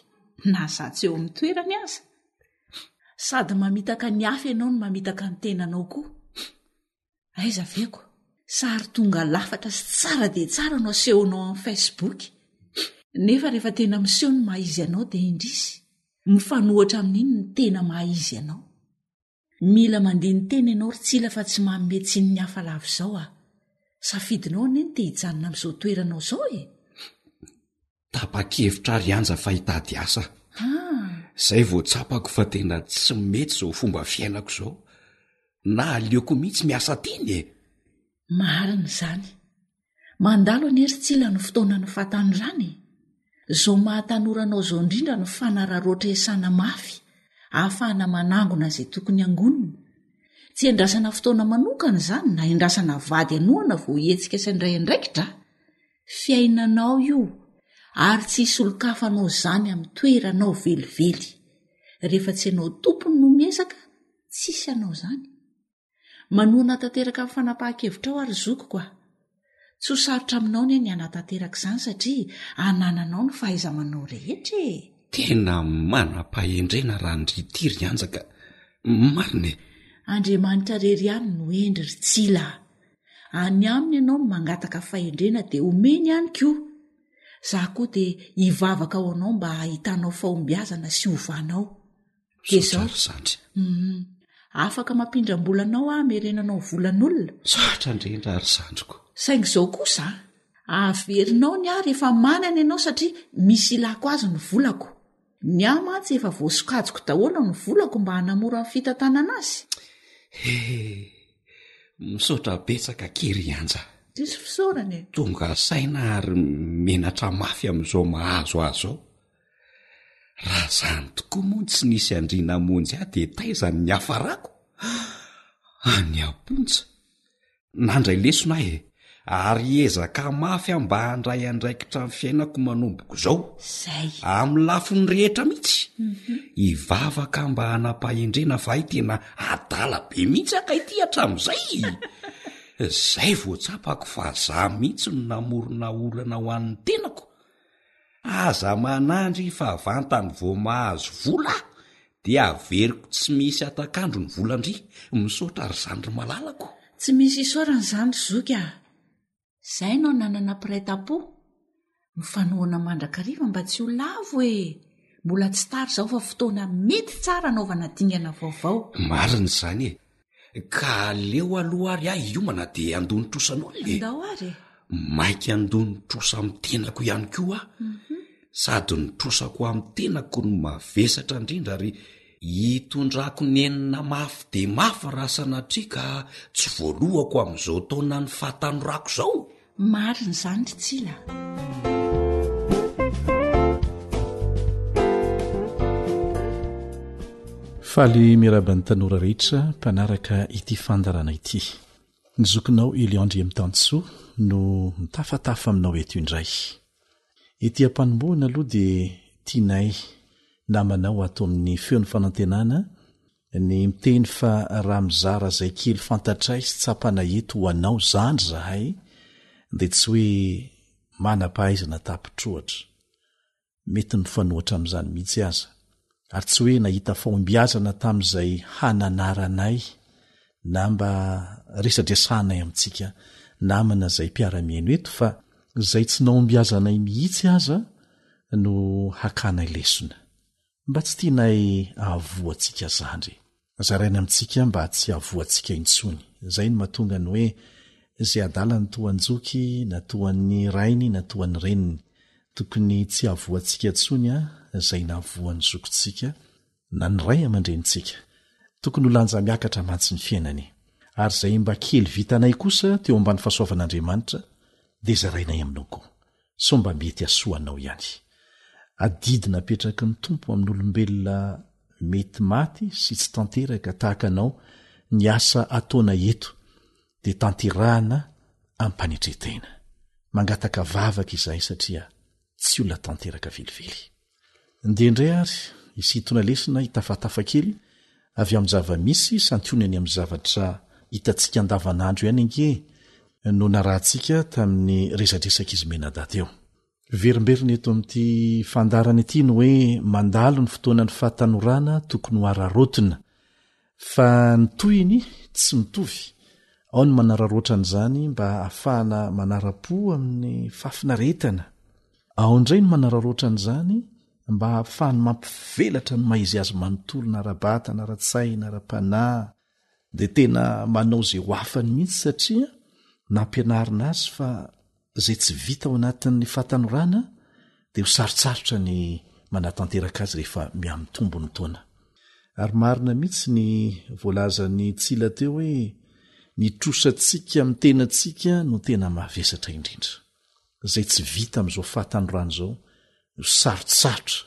[SPEAKER 4] na izaho tsy eo amin'ny toerany aza. Sady mamitaka ny hafa ianao no mamitaka ny tenanao koa. Aiza ve ko? Sary tonga lafatra sy tsara dia tsara no asehonao amin'ny Facebook, nefa rehefa tena miseho ny maha-izy anao dia indrisy, mifanohitra amin'iny ny tena maha-izy anao. Mila mandini-tena ianao ry Tsila fa tsy manome tsiny ny hafa lava izao aho. Safidinao anie ny te-hijanona amin'izao toeranao izao e!
[SPEAKER 6] Tapa-kevitra ary hianja fa hitady asa
[SPEAKER 4] aho.
[SPEAKER 6] Izay vao tsapako fa tena tsy mety izao fomba fiainako izao. Na aleoko mihitsy miasa teny e!
[SPEAKER 4] Marina izany. Mandalo anie ry Tsila ny fotoanan'ny fahatanorana e! Zao maha tanora anao zao indrindra ny fanararaotra iasana mafy ahafahana manangona izay tokony hangonina. Tsy endrasana fotoana manokana izany na endrasana vady hanohana vao hihetsika sy handray andraikitra a! Fiainanao io ary tsy hisy olon-kafa hanao izany amin'ny toeranao velively. Rehefa tsy ianao tompony no miezaka, tsisy hanao izany. Manohana tanteraka ny fanapahan-kevitrao ary zokiko a! Tsy ho sarotra aminao anie ny hanatanteraka izany satria anananao ny fahaiza-manao rehetra e!
[SPEAKER 6] Tena manam-pahendrena raha ny ry ity ry Anja ka! Marina e!
[SPEAKER 4] Andriamanitra rery ihany no hendry ry Tsila a! Any aminy ianao no mangataka fahendrena dia omeny ihany koa! Za koa dia hivavaka ho anao mba hahitanao fahombiazana sy hovanao! dia zao
[SPEAKER 6] ry zandry
[SPEAKER 4] um afaka mampindram-bola anao aho merenanao volan'olona
[SPEAKER 6] tsotra indrindra ry zandriko
[SPEAKER 4] saingy izao kosa averinao ny ahy rehefa manana ianao satria misy ilako azy ny volako ny ahy mantsy efa voasokajiko daholo ny volako mba hanamora ny fitantanana azy
[SPEAKER 6] he misaotra betsaka kery anja
[SPEAKER 4] tsisy fisaorana e
[SPEAKER 6] tonga saina ary menatra mafy amin'izao mahazo azy ao Raha zany tokoa moa no tsy nisy andriana hamonjy ahy dia taiza no niafarako? Any am-ponja. Nandray lesona aho e! Ary hiezaka mafy aho mba handray andraikitra ny fiainako manomboka izao.
[SPEAKER 4] Izay.
[SPEAKER 6] Amin'ny lafiny rehetra mihitsy. Mhm. Hivavaka aho mba hanam-pahendrena fa hay tena adala be mihitsy aho kay ity hatramin'izay. Izay vao tsapako fa izaho mihitsy no namorona olana ho an'ny tenako. Aza manandry fa vantany vao mahazo vola dia averiko tsy misy atakandro ny volandry, misaotra ry zandry malalako.
[SPEAKER 4] Tsy misy isaorana izany ry zoky ah! Izay no ananana mpiray tampo! Mifanohana mandrakariva mba tsy ho lavo e! Mbola tsy tara izao fa fotoana mety tsara hanaovana dingana vaovao.
[SPEAKER 6] Marina izany e! Ka aleo aloha ary aho hiomana dia handoa ny trosan'olona e.
[SPEAKER 4] Ndao ary e.
[SPEAKER 6] Mainka handoa ny trosa amin'ny tenako ihany koa aho. Mhm. Sady ny trosako amin'ny tenako no mavesatra indrindra ary hitondrako nenina mafy dia mafy raha sanatria ka tsy voalohako amin'izao taonan'ny fahatanorako izao.
[SPEAKER 4] Marina izany ry Tsila a.
[SPEAKER 2] Faly miraba ny tanora rehetra mpanaraka ity fandarana ity. Ny zokinao Eliandry Emitansoa no mitafatafa aminao eto indray. Ety am-panombohana aloha dia tianay namanao ato amin'ny feon'ny fanantenana Ny miteny fa raha mizara izay kely fantatray sy tsapana eto ho anao zandry zahay dia tsy hoe manam-pahaizana tapitr'ohatra. Mety mifanohatra amin'izany mihitsy aza. Ary tsy hoe nahita fahombiazana tamin'izay hananaranay na mba resadresahanay amintsika namana izay mpiara-mihaino eto fa izay tsy nahombiazanay mihitsy aza no hakanay lesona. Mba tsy tianay ahavoantsika zandry e. Zaraina amintsika mba tsy havoantsika intsony. Zay no mahatonga ny hoe zay adala ny toa an-joky na toa an'ny rainy na toa an'ny reniny. Tokony tsy havoantsika intsony an zay nahavoan'ny zokintsika na ny ray aman-drenintsika. Tokony ho lanja miakatra mantsy ny fiainany. Ary zay mba kely vitanay kosa teo ambany fahasoavan'Andriamanitra dia zarainay aminao koa. sao mba mety hasoa anao ihany. Adidy napetraky ny Tompo amin'olombelona mety maty sy tsy tanteraka tahaka anao ny asa ataonay eto dia tanterahana am-panetren-tena. Mangataka vavaka izahay satria tsy olona tanteraka velively. Ndeha indray ary hisintona lesona hitafatafa kely avy amin'ny zava-misy santionany amin'ny zavatra hitantsika andavanandro ihany ange no narahantsika tamin'ny resadresak'izy mianadahy teo. Verimberina eto amin'ity fandaharana ity ny hoe mandalo ny fotoanan'ny fahatanorana tokony ho araraotina. Fa ny tohiny tsy mitovy. Ao ny manararaotra an'izany mba hahafahana manara-po amin'ny fahafinaretana. Ao indray ny manararaotra an'izany mba hahafahany mampivelatra ny maha izy azy manontolona ara-batana, ara-tsaina, ara-panahy. Dia tena manao izay ho afany mihitsy satria nampianarina azy fa izay tsy vita ao anatin'ny fahatanorana dia ho sarotsarotra ny manatanteraka azy rehefa miha-mitombo ny taona. Ary marina mihitsy ny voalazan'i Tsila teo hoe ny trosantsika amin'ny tenantsika no tena mavesatra indrindra. Izay tsy vita amin'izao fahatanorana izao no sarotsarotra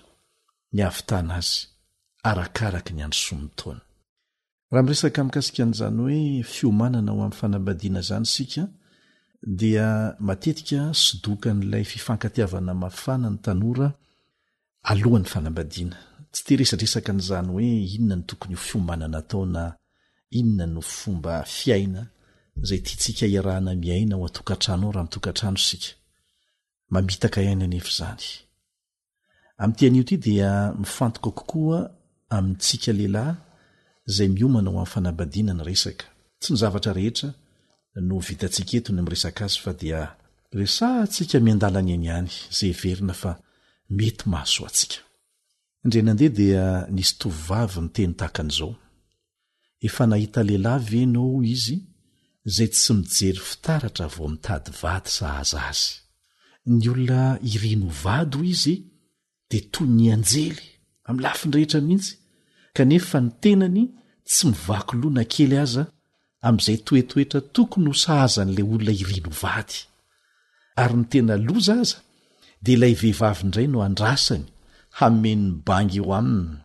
[SPEAKER 2] ny hahavitana azy arakaraka ny androsoan'ny taona. Raha miresaka mikasika an'izany hoe fiomanana ho amin'ny fanambadiana izany isika dia matetika sodokan'ilay fifankatiavana mafana ny tanora alohan'ny fanambadiana. Tsy te resadresaka an'izany hoe inona no tokony ho fiomanana atao na inona no fomba fiaina izay tiantsika hiarahana miaina ao an-tokantrano ao raha mitokantrano isika. Mamitaka aina anefa izany. Amin'ity anio ity dia mifantoka kokoa amintsika lehilahy izay miomana ho amin'ny fanabadiana ny resaka. Tsy ny zavatra rehetra no vitantsika eto ny miresaka azy fa dia resahantsika miandalana eny ihany izay heverina fa mety mahasoa antsika. Indray nandeha dia nisy tovovavy niteny tahaka an'izao, Efa nahita lehilahy ve ianao hoy izy izay tsy mijery fitaratra vao mitady vady sahaza azy. Ny olona iriny ho vady hoy izy dia toy ny anjely amin'ny lafiny rehetra mihitsy kanefa ny tenany tsy mivaky loha na kely aza amin'izay toetoetra tokony ho sahazan'ilay olona iriny ho vady. Ary ny tena loza aza dia ilay vehivavy indray no andrasany hameno ny bangy eo aminy.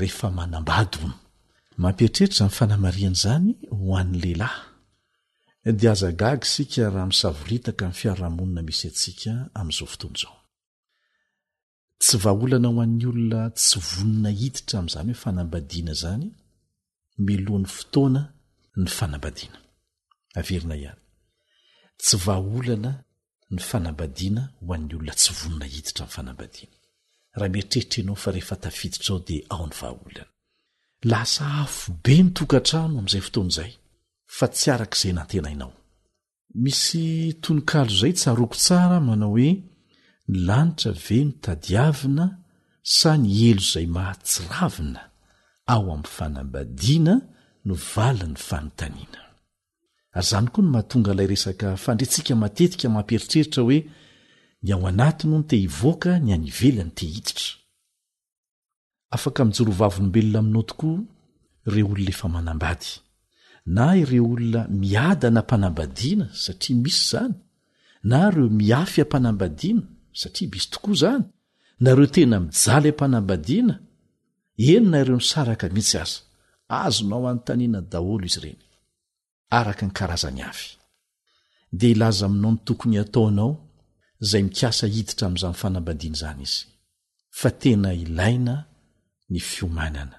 [SPEAKER 2] rehefa manambady hono. Mampieritreritra izany fanamarihana izany ho an'ny lehilahy. Dia aza gaga isika raha misavoritaka ny fiarahamonina misy antsika amin'izao fotoana izao. Tsy vahaolana ho an'ny olona tsy vonona hiditra amin'izany hoe fanambadiana izany miloha ny fotoana ny fanambadiana. Averina ihany, tsy vahaolana ny fanambadiana ho an'ny olona tsy vonona hiditra amin'ny fanambadiana. Raha mieritreritra ianao fa rehefa tafiditra ao dia ao ny vahaolana. Lasa afobe ny tokantrano amin'izay fotoana izay fa tsy araka izay nantenainao. misy tononkalo izay tsaroako tsara manao hoe ny lanitra ve no tadiavina sa ny elo izay mahatsiravina ao amin'ny fanambadiana no valin'ny fanontaniana ary izany koa no mahatonga ilay resaka fandretsika matetika mampieritreritra hoe ny ao anatiny no no te hivoaka ny any ivelany te hiditra Afaka mijoro ho vavolombelona aminao tokoa ireo olona efa manambady, na ireo olona miadana am-panambadiana satria misy izany, na ireo mihafy am-panambadiana satria misy tokoa izany, na ireo tena mijaly am-panambadiana, eny na ireo nisaraka mihitsy aza. Azonao anontaniana daholo izy ireny. araka ny karazany avy. Dia hilaza aminao ny tokony hataonao izay mikasa hiditra amin'izany fanambadiana izany izy. Fa tena ilaina ny fiomanana,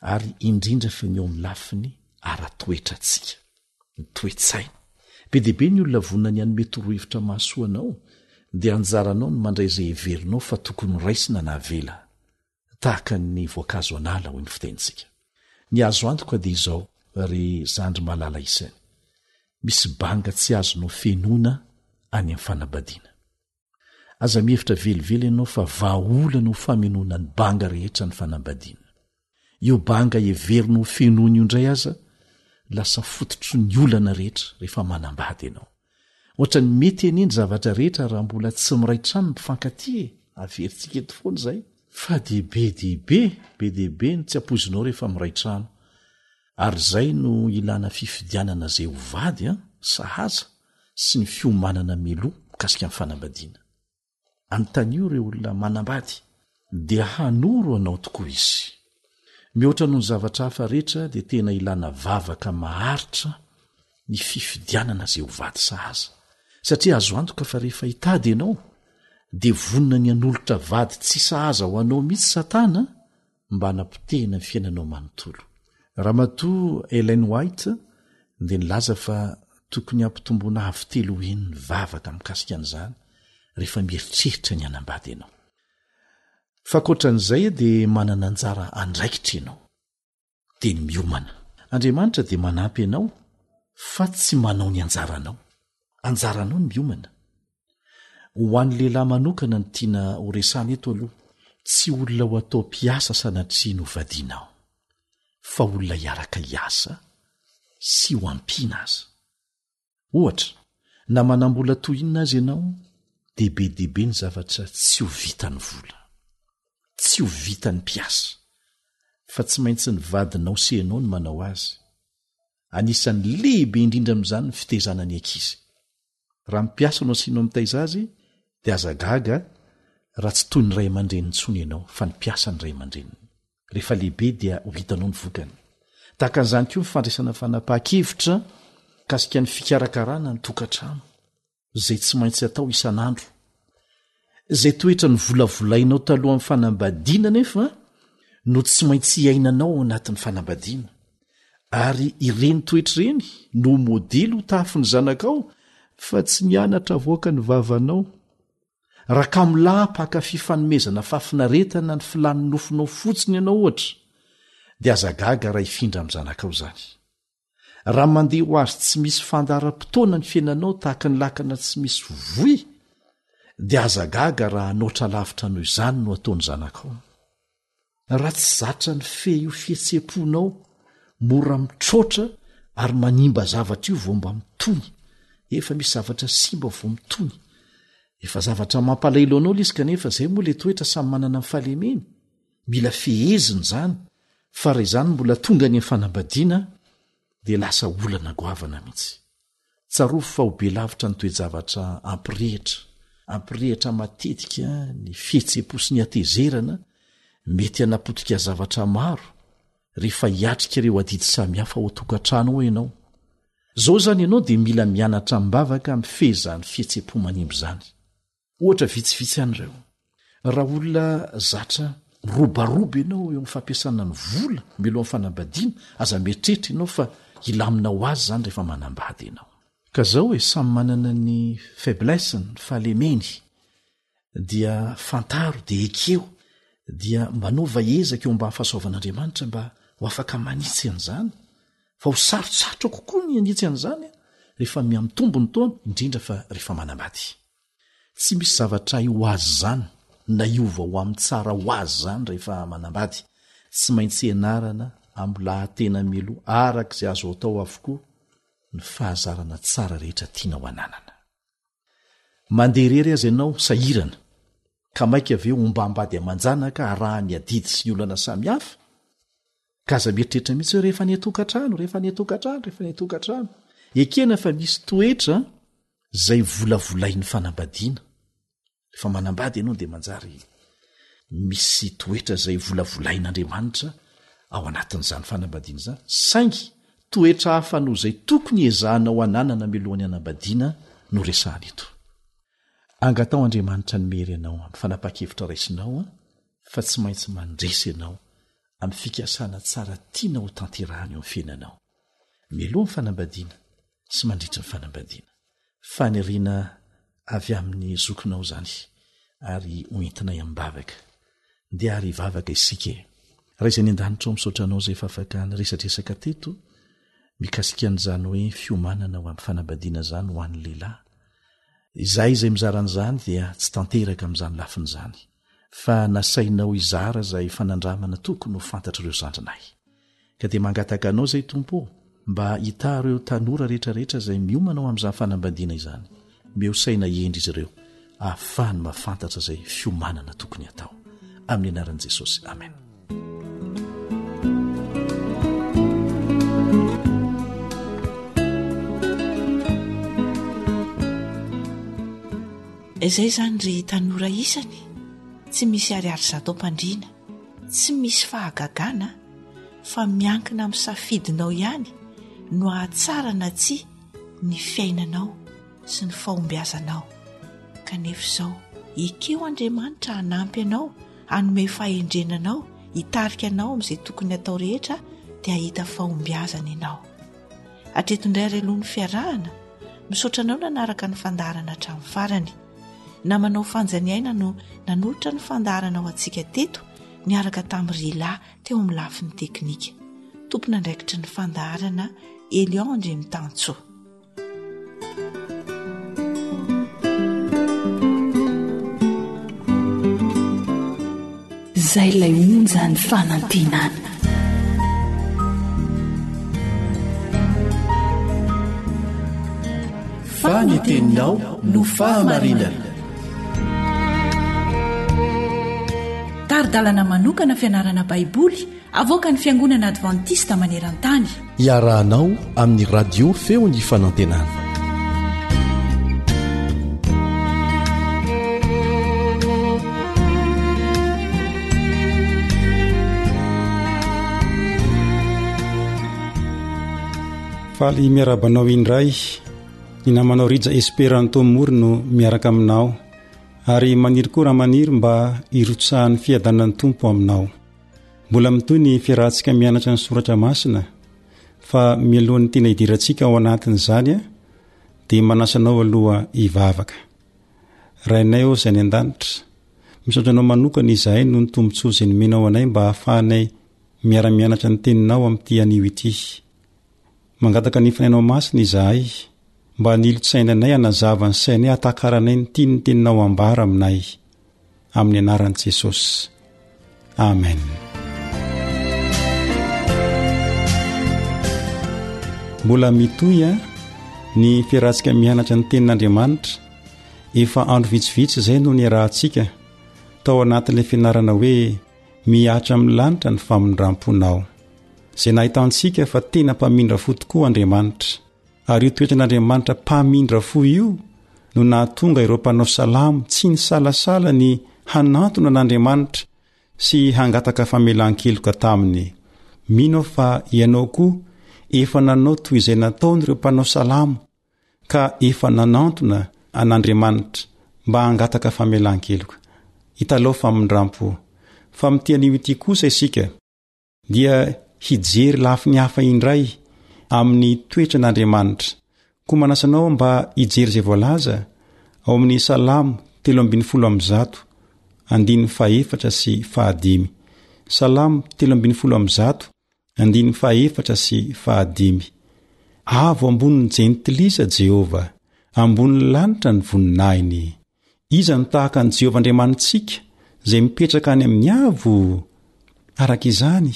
[SPEAKER 2] ary indrindra fa ny eo amin'ny lafiny ara-toetra antsika, ny toe-tsaina. Be dia be ny olona vonona ny hanome torohevitra mahasoa anao, dia anjaranao ny mandray izay heverinao fa tokony ho raisina na avela. tahaka ny voankazo an'ala hoy ny fitenintsika. Ny azo antoka dia izao ry zandry malala isainy, misy banga tsy azo nofenoina any amin'ny fanabadiana. Aza mihevitra velively ianao fa vahaolana ho famenoana ny banga rehetra ny fanabadiana. Io banga heverina ho fenoina io indray aza lasa fototry ny olana rehetra rehefa manambady ianao. Ohatran'ny mety anie ny zavatra rehetra raha mbola tsy miray trano ny mpifankatia e! Averintsika eto foana izay. Fa dia be dia be, be dia be ny tsy ampoizinao rehefa miray trano. Ary izay no ilana fifidianana izay ho vady an! Sahaza! Sy ny fiomanana mialoha mikasika ny fanambadiana. Anontanio ireo olona manambady, dia hanoro anao tokoa izy. Mihoatra noho ny zavatra hafa rehetra, dia tena ilana vavaka maharitra ny fifidianana izay ho vady sahaza, satria azo antoka fa rehefa hitady ianao, dia vonona ny hanolotra vady tsy sahaza ho anao mihitsy Satana mba hanapotehina ny fiainanao manontolo. Ramatoa Ellen White dia nilaza fa tokony hampitomboana avo telo ho eny ny vavaka mikasika an'izany rehefa mieritreritra ny hanambady ianao. Fa ankoatran'izay dia manana anjara andraikitra ianao, dia ny miomana. Andriamanitra dia manampy anao fa tsy manao ny anjaranao. Anjaranao ny miomana. Ho an'ny lehilahy manokana no tiana horesahana eto aloha. Tsy olona ho atao mpiasa sanatria no vadianao, fa olona hiaraka hiasa sy ho ampiana aza. Ohatra, na manam-bola toy inona aza ianao, dia be dia be ny zavatra tsy ho vitan'ny vola. Tsy ho vitan'ny mpiasa. Fa tsy maintsy ny vadinao sy ianao no manao azy. Anisan'ny lehibe indrindra amin'izany ny fitaizana ny ankizy. Raha mpiasa no asianao mitaiza azy dia aza gaga raha tsy toy ny ray aman-dreny intsony ianao fa ny mpiasa ny ray aman-dreniny. Rehefa lehibe dia ho hitanao ny vokany. Tahaka an'izany koa ny fandraisana fanapahan-kevitra mikasika ny fikarakarana ny tokantrano. izay tsy maintsy atao isan'andro izay toetra ny volavolainao talohan'ny fanambadiana nefa no tsy maintsy iainanao ao anatin'ny fanambadiana ary ireny toetra ireny no modely ho tafy ny zanakao fa tsy mianatra voaka ny vavanao rakamolahy mpaka fifanomezana fafinaretana ny filany nofinao fotsiny ianao ohatra dia aza gaga raha hifindra amin'ny zanakao izany Raha mandeha ho azy tsy misy fandaharam-potoana ny fiainanao tahaka ny lakana tsy misy voi, dia aza gaga raha hanoatra lavitra noho izany no ataon'ny zanakao. Raha tsy zatra ny fehy io fihetsem-ponao, mora mitroatra ary manimba zavatra io vao mba mitony. Efa misy zavatra simba vao mitony. Efa zavatra mampalahelo anao ilay izy kanefa izay moa ilay toetra samy manana ny fahalemeny. Mila fehezina izany fa raha izany mbola tonga any amin'ny fanambadiana dia lasa olana goavana mihitsy. Tsarovy fa ho be lavitra ny toe-javatra hampirehitra, hampirehitra matetika ny fihetseham-po sy ny hatezerana mety hanapotika zavatra maro rehefa hiatrika ireo adidy samihafa ao an-tokantrano ao ianao. Izao izany ianao dia mila mianatra am-bavaka mifehy izany fihetseham-po manimba izany. Ohatra vitsivitsy ihany ireo. Raha olona zatra robaroba ianao eo amin'ny fampiasana ny vola mialohan'ny fanambadiana, aza mieritreritra ianao fa hilamina ho azy izany rehefa manambady ianao. Ka izao e, samy manana ny faiblesse-ny, ny fahalemeny, dia fantaro, dia ekeo, dia manaova ezaka eo ambany fahasoavan'Andriamanitra mba ho afaka manitsy an'izany, fa ho sarotsarotra kokoa ny hanitsy an'izany rehefa mihamitombo ny taona, indrindra fa rehefa manambady. Tsy misy zavatra hay ho azy izany na hiova ho amin'ny tsara ho azy izany rehefa manambady. Tsy maintsy ianarana amolahatena mialoha araka izay azo atao avokoa ny fahazarana tsara rehetra tianao ananana. Mandeha irery aza ianao, sahirana, ka maika ve hombambady aman-janaka arahan'ny adidy sy ny olana samihafa? Ka aza mieritreritra mihitsy hoe rehefa ny atokantrano, rehefa ny atokantrano, rehefa ny atokantrano. Ekena fa misy toetra zay volavolain'ny fanambadiana. Rehefa manambady ianao dia manjary misy toetra zay volavolain'Andriamanitra ao anatin'izany fanambadiana izany. Saingy toetra hafa noho izay tokony ezahanao ananana milohan'ny hanambadiana no resahana eto. Angatao Andriamanitra ny mery anao amin'ny fanapa-kevitra raisinao fa tsy maintsy mandresy ianao amin'ny fikasana tsara tiana ho tanterahana eo amin'ny fiainanao, mialoha ny fanambadiana sy mandritra ny fanambadiana. Faniriana avy amin'ny zokinao izany ary ho entinay am-bavaka. Ndeha ary hivavaka isika e! Ray izay any an-danitra ô, misaotra Anao izay efa afaka niresadresaka teto mikasika an'izany hoe fiomanana ho amin'ny fanambadiana izany ho an'ny lehilahy. Izahay izay mizara an'izany dia tsy tanteraka amin'izany lafiny izany. fa nasainao hizara izay fanandramana tokony ho fantatr'ireo zandrinay. Ka dia mangataka Anao izay, Tompo ô, mba hitaro ireo tanora rehetrarehetra izay miomana ho amin'izany fanambadiana izany. Meo saina hendry izy ireo, ahafahany mahafantatra izay fiomanana tokony hatao. Amin'ny anaran'i Jesosy. Amena.
[SPEAKER 4] Izay izany ry tanora isany tsy misy ariary zato am-pandriana, tsy misy fahagagana fa miankina amin'ny safidinao ihany no hahatsara na tsia ny fiainanao sy ny fahombiazanao. Kanefa izao, ekeo Andriamanitra hanampy anao. Hanome fahendrena anao, hitarika anao amin'izay tokony hatao rehetra dia hahita fahombiazana ianao. Hatreto indray ary aloha ny fiarahana, misaotra anao nanaraka ny fandaharana hatramin'ny farany. Namanao Fanjany Aina no nanolotra ny fandaharana ho antsika teto niaraka tamin'i Rila teo amin'ny lafiny teknika. Tompon'andraikitry ny fandaharana, Elion Andriamitansoa.
[SPEAKER 8] izay ilay onjany fanantenana
[SPEAKER 2] fa ny teninao no fahamarinana
[SPEAKER 4] taridalana manokana fianarana baiboly Avoakan'ny Fiangonana Advantista maneran-tany.
[SPEAKER 2] Iarahanao amin'ny Radio Feon'ny Fanantenana.
[SPEAKER 9] faly miarabanao indray ny namanao rija esperanto mory no miaraka aminao ary maniry koa raha maniry mba hirotsahan'ny fiadanan'ny tompo aminao Mbola mitohy ny fiarahantsika mianatra ny soratra masina fa mialohan'ny tiana hidirantsika ao anatin'izany dia manasanao aloha hivavaka. Rainay ô izay any an-danitra, misaotra anao manokana izahay noho ny tombontsoa izay nomenao anay mba hahafahanay miara-mianatra ny teninao amin'ity anio ity. Mangataka ny Fanahinao Masina izahay mba hanilin-tsaina anay hanazava ny sainay hatakaranay ny tian'ny Teninao hambara aminay. Amin'ny Anaran'i Jesosy. Amen. Mbola mitohy a ny fiarahantsika mianatra ny Tenin'Andriamanitra. Efa andro vitsivitsy izay no niarahantsika tao anatin'ilay fianarana hoe Mihatra amin'ny lanitra ny famindram-ponao. Izay nahitantsika fa tena mpamindra fo tokoa Andriamanitra. Ary io toetran'Andriamanitra mpamindra fo io no nahatonga ireo mpanao salamo tsy nisalasala ny hanantona an'Andriamanitra sy hangataka famelan-keloka taminy. Mino aho fa ianao koa efa nanao toy izay nataon'ireo mpanao salamo ka efa nanantona an'Andriamanitra mba hangataka famelan-keloka, hitalaho famindram-po. Fa amin'ity anio ity kosa isika dia hijery lafiny hafa indray amin'ny toetran'Andriamanitra. Koa manasa anao mba hijery izay voalaza ao amin'ny Salamo telo ambin'ny folo amby zato, andininy fahefatra sy fahadimy. Salamo telo ambin'ny folo amby zato, Andininy fahaefatra sy fahadimy. Avo ambonin'ny Jentilisa Jehovah, ambonin'ny lanitra ny voninahiny. Iza no tahaka an'i Jehovah Andriamanitsika, izay mipetraka any amin'ny avo? Araka izany,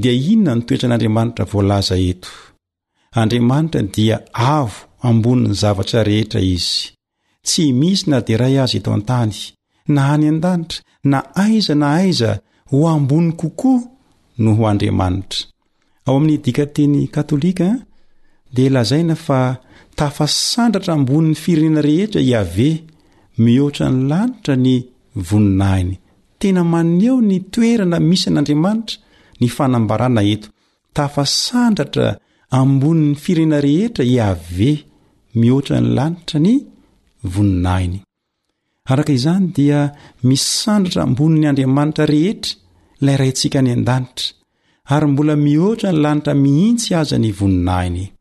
[SPEAKER 9] dia inona ny toetran'Andriamanitra voalaza eto? Andriamanitra dia avo ambonin'ny zavatra rehetra izy. Tsy misy na dia iray aza eto an-tany, na any an-danitra, na aiza na aiza ho ambony kokoa noho Andriamanitra. Ao amin'ny dikanteny katolika dia lazaina fa tafasandratra ambonin'ny firenena rehetra i Yaveh, mihoatra ny lanitra ny voninahiny. Tena maneho ny toerana misy an'Andriamanitra ny fanambarana eto. Tafasandratra ambonin'ny firena rehetra Iaveh mihoatra ny lanitra ny voninahiny. Araka izany dia misandratra ambonin'ny andriamanitra rehetra ilay raintsika any an-danitra ary mbola mihoatra ny lanitra mihitsy aza ny voninahiny.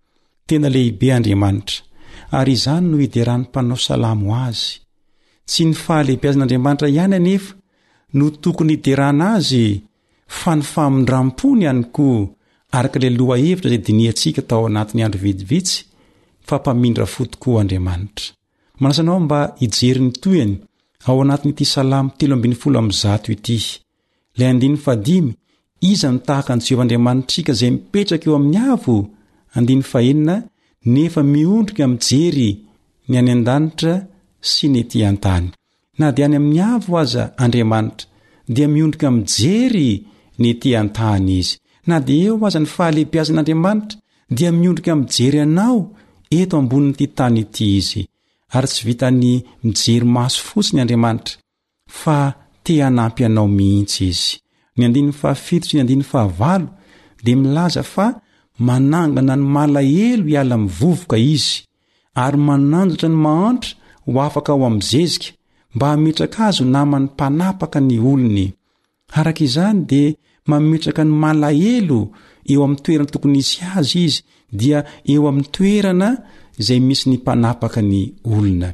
[SPEAKER 9] Tena lehibe Andriamanitra ary izany no hideran'ny mpanao salamo azy. Tsy ny fahalehibiazan'Andriamanitra ihany anefa no tokony hiderana azy fa ny famindram-pony ihany koa, araka ilay lohahevitra izay dinihantsika tao anatin'ny andro vitsivitsy, fa mpamindra fo tokoa Andriamanitra. Manasa anao mba hijery ny tohiny ao anatin'ity Salamo telo ambin'ny folo amby zato ity. Ilay andininy fahadimy, Iza no tahaka an'i Jehovah Andriamanitrika izay mipetraka eo amin'ny avo? Andininy fahenina, Nefa miondrika mijery ny any an-danitra sy ny ety an-tany. Na dia any amin'ny avo aza Andriamanitra, dia miondrika mijery ny ety an-tany izy. Na dia eo aza ny fahalehibiazan'Andriamanitra, dia miondrika mijery anao eto ambonin'ity tany ity izy. Ary tsy vitan'ny mijery maso fotsiny Andriamanitra, fa te hanampy anao mihitsy izy. Ny andininy fahafito sy ny andininy fahavalo dia milaza fa manangana ny malahelo hiala amin'ny vovoka izy, Ary manandratra ny mahantra ho afaka ao amin'ny zezika mba hametraka azy ho naman'ny mpanapaka ny olony. Araka izany dia mametraka ny malahelo eo amin'ny toerana tokony hisy azy izy dia eo amin'ny toerana izay misy ny mpanapaka ny olona.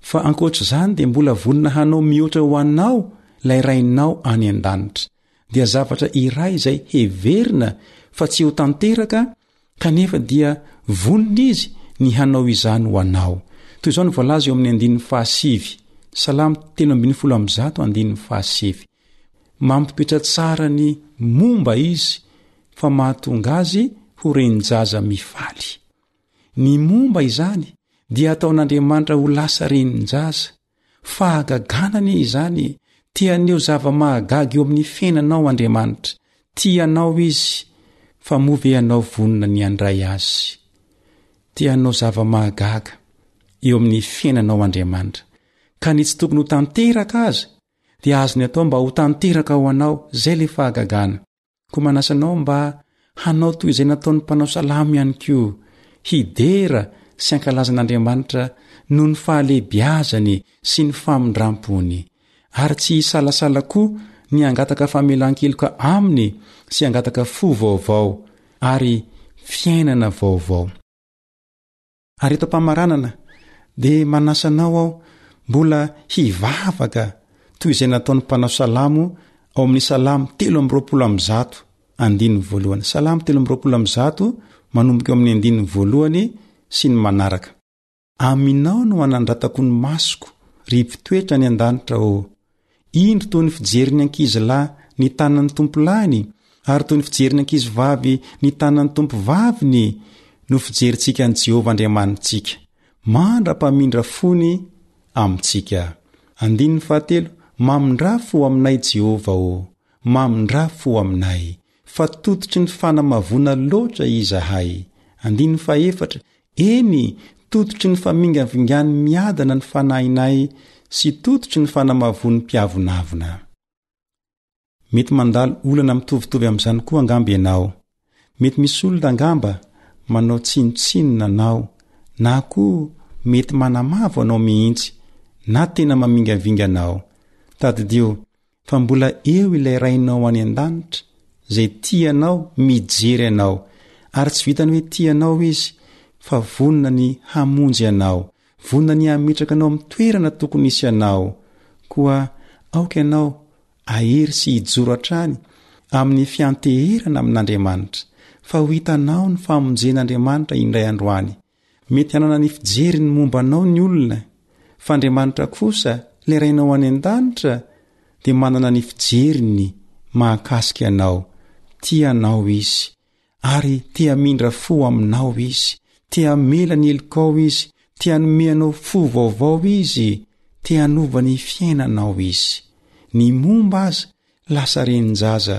[SPEAKER 9] Fa ankoatra izany dia mbola vonona hanao mihoatra ho anao ilay rainao any an-danitra. Dia zavatra iray izay heverina fa tsy ho tanteraka Kanefa dia vonona Izy ny hanao izany ho anao. Toy izao no voalaza eo amin'ny andininy fahasivy, Salamo telo ambin'ny folo amby zato andininy fahasivy, Mampitoetra tsara ny momba Izy fa mahatonga azy ho renin-jaza mifaly. Ny momba izany dia ataon'Andriamanitra ho lasa renin-jaza. Fahagagana anie izany e! Te haneho zava-mahagaga eo amin'ny fiainanao Andriamanitra. Tia anao Izy, fa moa ve ianao vonona ny handray Azy? Te hanao zava-mahagaga eo amin'ny fiainanao Andriamanitra, ka ny tsy tokony ho tanteraka aza dia azony atao mba ho tanteraka ho anao. Izay ilay fahagagana. Koa manasa anao mba hanao toy izay nataon'ny mpanao salamo ihany koa, hidera sy hankalaza an'Andriamanitra noho ny fahalehibiazany sy ny famindram-pony, ary tsy hisalasala koa ny hangataka famelan-keloka Aminy sy hangataka fo vaovao ary fiainana vaovao. Ary eto am-pamaranana, dia manasa anao aho mbola hivavaka toy izay nataon'ny mpanao salamo ao amin'ny salamo telo amby roapolo amby zato, andininy voalohany. Salamo telo amby roapolo amby zato, manomboka eo amin'ny andininy voalohany sy ny manaraka. Aminao no anandratako ny masoko, ry mpitoetra any an-danitra ô! Indro toy ny fijery ny ankizy lahy ny tanan'ny tompo-lahiny ary toy ny fijery ny ankizy vavy ny tanan'ny tompo-vaviny no fijerintsika an'i Jehovah Andriamanitsika, mandra-pamindra fony amintsika. Andininy fahatelo, Mamindrà fo aminay Jehovah ô, mamindrà fo aminay, fa tototry ny fanamavoana loatra izahay. Andininy fahaefatra, Eny, tototry ny famingavingany miadana ny fanahinay sy tototry ny fanamavoan'ny mpiavonavona. Mety mandalo olana mitovitovy amin'izany koa angamba ianao. Mety misy olona angamba manao tsinontsinona anao, na koa mety manamavo anao mihitsy, na tena mamingavinga anao. Tadidio fa mbola eo ilay rainao any an-danitra izay tia anao mijery anao ary tsy vitany hoe tia anao izy fa vonona ny hamonjy anao vonona ny hametraka anao amin'ny toerana tokony isy anao koa aoka ianao ahery sy hijoro hatrany amin'ny fianteherana amin'andriamanitra fa ho hitanao ny famonjen'andriamanitra indray androany Mety hanana ny fijeriny momba anao ny olona, fa Andriamanitra kosa, ilay Rainao any an-danitra, dia manana ny fijeriny mahakasika anao. Tia anao izy, ary te hamindra fo aminao izy, te hamela ny helokao izy, te hanome anao fo vaovao izy, te hanova ny fiainanao izy. Ny momba aza, lasa renin-jaza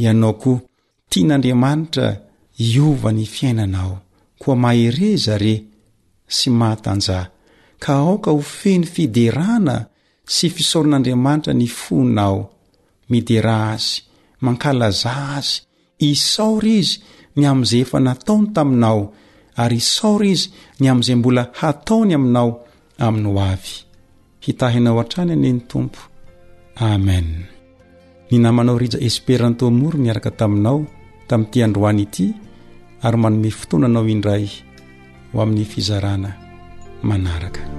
[SPEAKER 9] ianao koa, Tian'Andriamanitra hiova ny fiainanao, koa mahereza re sy mahatanjaha, ka aoka ho feno fiderana sy fisaoran'Andriamanitra ny fonao. Midera Azy, mankalazà Azy, isaora Izy ny amin'izay efa nataony taminao, ary isaora Izy ny amin'izay mbola hataony aminao amin'ny ho avy. Hitahinao hatrany anie ny Tompo. Amen. Ny namanao Rija Esperanto Moro niaraka taminao tamin'ity androany ity ary manome fotoana anao indray ho amin'ny fizarana manaraka.